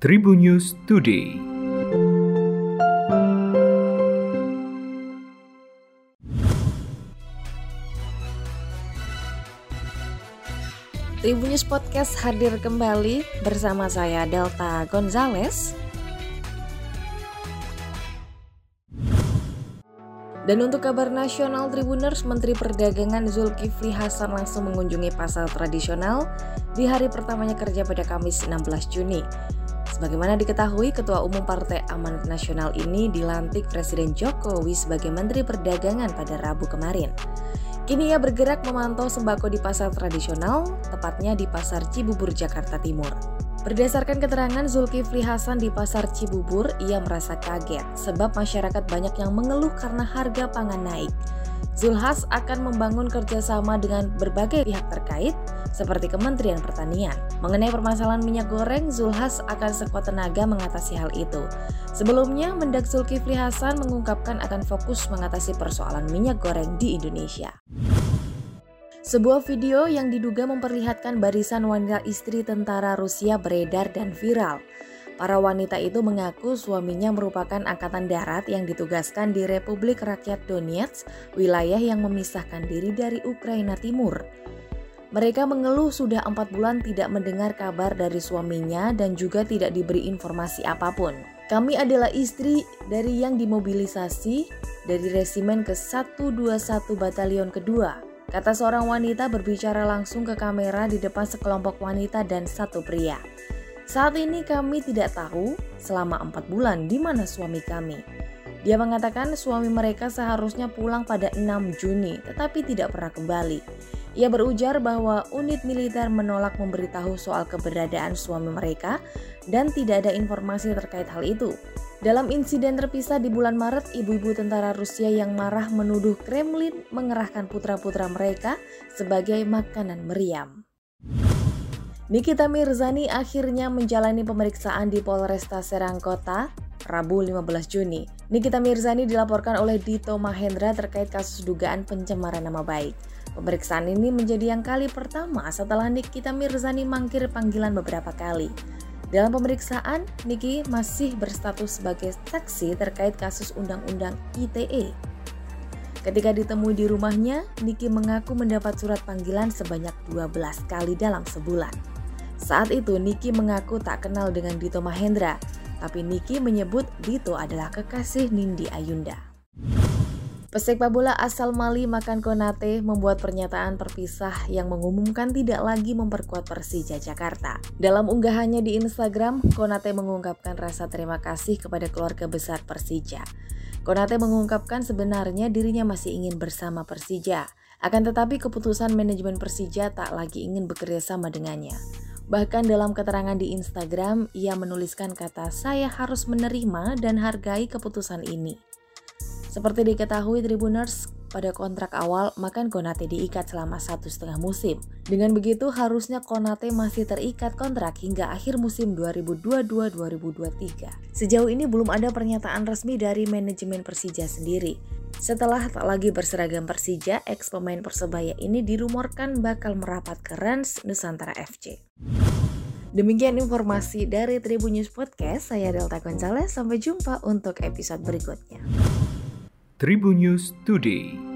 Tribun News Today. Tribun News Podcast hadir kembali bersama saya Delta Gonzales. Dan untuk kabar nasional Tribuners, Menteri Perdagangan Zulkifli Hasan langsung mengunjungi pasar tradisional di hari pertamanya kerja pada Kamis 16 Juni. Sebagaimana diketahui, Ketua Umum Partai Amanat Nasional ini dilantik Presiden Jokowi sebagai Menteri Perdagangan pada Rabu kemarin. Kini ia bergerak memantau sembako di pasar tradisional, tepatnya di Pasar Cibubur, Jakarta Timur. Berdasarkan keterangan Zulkifli Hasan di Pasar Cibubur, ia merasa kaget sebab masyarakat banyak yang mengeluh karena harga pangan naik. Zulhas akan membangun kerjasama dengan berbagai pihak terkait, seperti Kementerian Pertanian. Mengenai permasalahan minyak goreng, Zulhas akan sekuat tenaga mengatasi hal itu. Sebelumnya, Mendak Zulkifli Hasan mengungkapkan akan fokus mengatasi persoalan minyak goreng di Indonesia. Sebuah video yang diduga memperlihatkan barisan wanita istri tentara Rusia beredar dan viral. Para wanita itu mengaku suaminya merupakan angkatan darat yang ditugaskan di Republik Rakyat Donetsk, wilayah yang memisahkan diri dari Ukraina Timur. Mereka mengeluh sudah empat bulan tidak mendengar kabar dari suaminya dan juga tidak diberi informasi apa pun. Kami adalah istri dari yang dimobilisasi dari resimen ke 121 Batalion kedua, kata seorang wanita berbicara langsung ke kamera di depan sekelompok wanita dan satu pria. Saat ini kami tidak tahu selama empat bulan di mana suami kami. Dia mengatakan suami mereka seharusnya pulang pada 6 Juni tetapi tidak pernah kembali. Ia berujar bahwa unit militer menolak memberitahu soal keberadaan suami mereka dan tidak ada informasi terkait hal itu. Dalam insiden terpisah di bulan Maret, ibu-ibu tentara Rusia yang marah menuduh Kremlin mengerahkan putra-putra mereka sebagai makanan meriam. Nikita Mirzani akhirnya menjalani pemeriksaan di Polresta Serang Kota Rabu 15 Juni. Nikita Mirzani dilaporkan oleh Dito Mahendra terkait kasus dugaan pencemaran nama baik. Pemeriksaan ini menjadi yang kali pertama setelah Nikita Mirzani mangkir panggilan beberapa kali. Dalam pemeriksaan, Niki masih berstatus sebagai saksi terkait kasus Undang-Undang ITE. Ketika ditemui di rumahnya, Niki mengaku mendapat surat panggilan sebanyak 12 kali dalam sebulan. Saat itu Niki mengaku tak kenal dengan Dito Mahendra, tapi Niki menyebut Dito adalah kekasih Nindi Ayunda. Pesepak bola asal Mali Makan Konate membuat pernyataan perpisah yang mengumumkan tidak lagi memperkuat Persija Jakarta. Dalam unggahannya di Instagram, Konate mengungkapkan rasa terima kasih kepada keluarga besar Persija. Konate mengungkapkan sebenarnya dirinya masih ingin bersama Persija. Akan tetapi keputusan manajemen Persija tak lagi ingin bekerja sama dengannya. Bahkan dalam keterangan di Instagram, ia menuliskan kata saya harus menerima dan hargai keputusan ini. Seperti diketahui Tribuners, pada kontrak awal Makan Konate diikat selama satu setengah musim. Dengan begitu harusnya Konate masih terikat kontrak hingga akhir musim 2022-2023. Sejauh ini belum ada pernyataan resmi dari manajemen Persija sendiri. Setelah tak lagi berseragam Persija, ex pemain Persebaya ini dirumorkan bakal merapat ke Rans Nusantara FC. Demikian informasi dari Tribun News Podcast, saya Delta Gonzalez. Sampai jumpa untuk episode berikutnya. Tribun News Today.